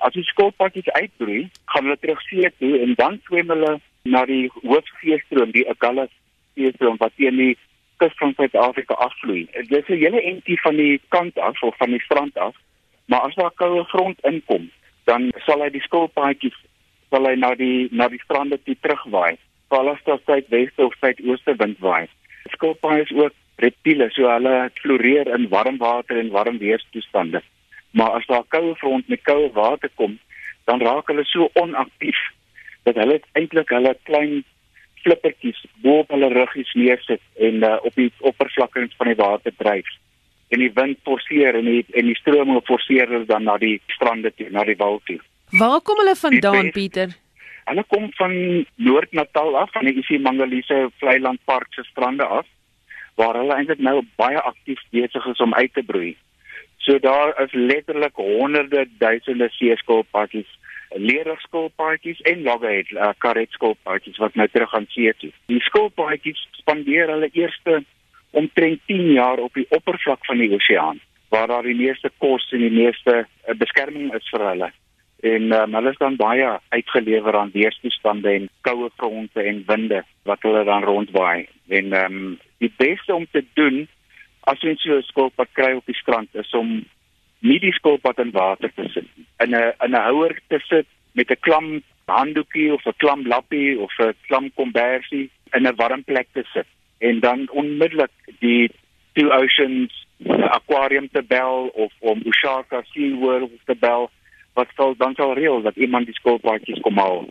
As die skilpadjies uitbroei, gaan hulle terug see toe en dan swem hulle na die hoofseestroom, die Agulhas seestroom wat teen die kus van Suid-Afrika afvloei. Dit is 'n hele entjie van die kant af of van die strand af, maar as daar koue grond inkom, dan sal hy die skilpaadjies sal hy na die na die strande toe terugwaai. Veral as daar suidweste of suidooste wind waai. Skilpaaie is ook reptiele, so hulle floreer in warm water en warm weerstoestande. Maar as daar koue front met koue water kom, dan raak hulle so onaktief dat hulle eintlik hulle klein flippertjies bo op hulle ruggies neersit en uh, op die oppervlakte van die water dryf. En die wind forceer en die en die strome forceer hulle dan na die strande toe, na die wal toe. Waar kom hulle vandaan, Pieter? Hulle kom van Noord-Natal af, van die isimangalese Vleiland Park se strande af, waar hulle eintlik nou baie aktief besig is om uit te broei. So daar is letterlik honderde duisende seeskilpadjies leerskoolpaadjies en loggerhead uh, karetskoolpaadjies wat nou terug aan see toe. Die skoolpaadjies spandeer hulle eerste omtrent 10 jaar op die oppervlak van die oseaan waar daar die meeste kos en die meeste uh, beskerming is vir hulle. En um, hulle is dan baie uitgelewer aan weerstoestande en koue fronte en winde wat hulle dan rondwaai. En ehm um, die beste om te doen as jy so 'n skoolpad kry op die strand is om nie die skoolpad in water te sit in 'n in 'n houer te sit met 'n klam handdoekie of 'n klam lappie of 'n klam kombersie in 'n warm plek te sit. En dan onmiddellik die two oceans aquarium te bel of om Ushaka Sea World te bel wat sal dan sal reël dat iemand die skoolpaadjies kom haal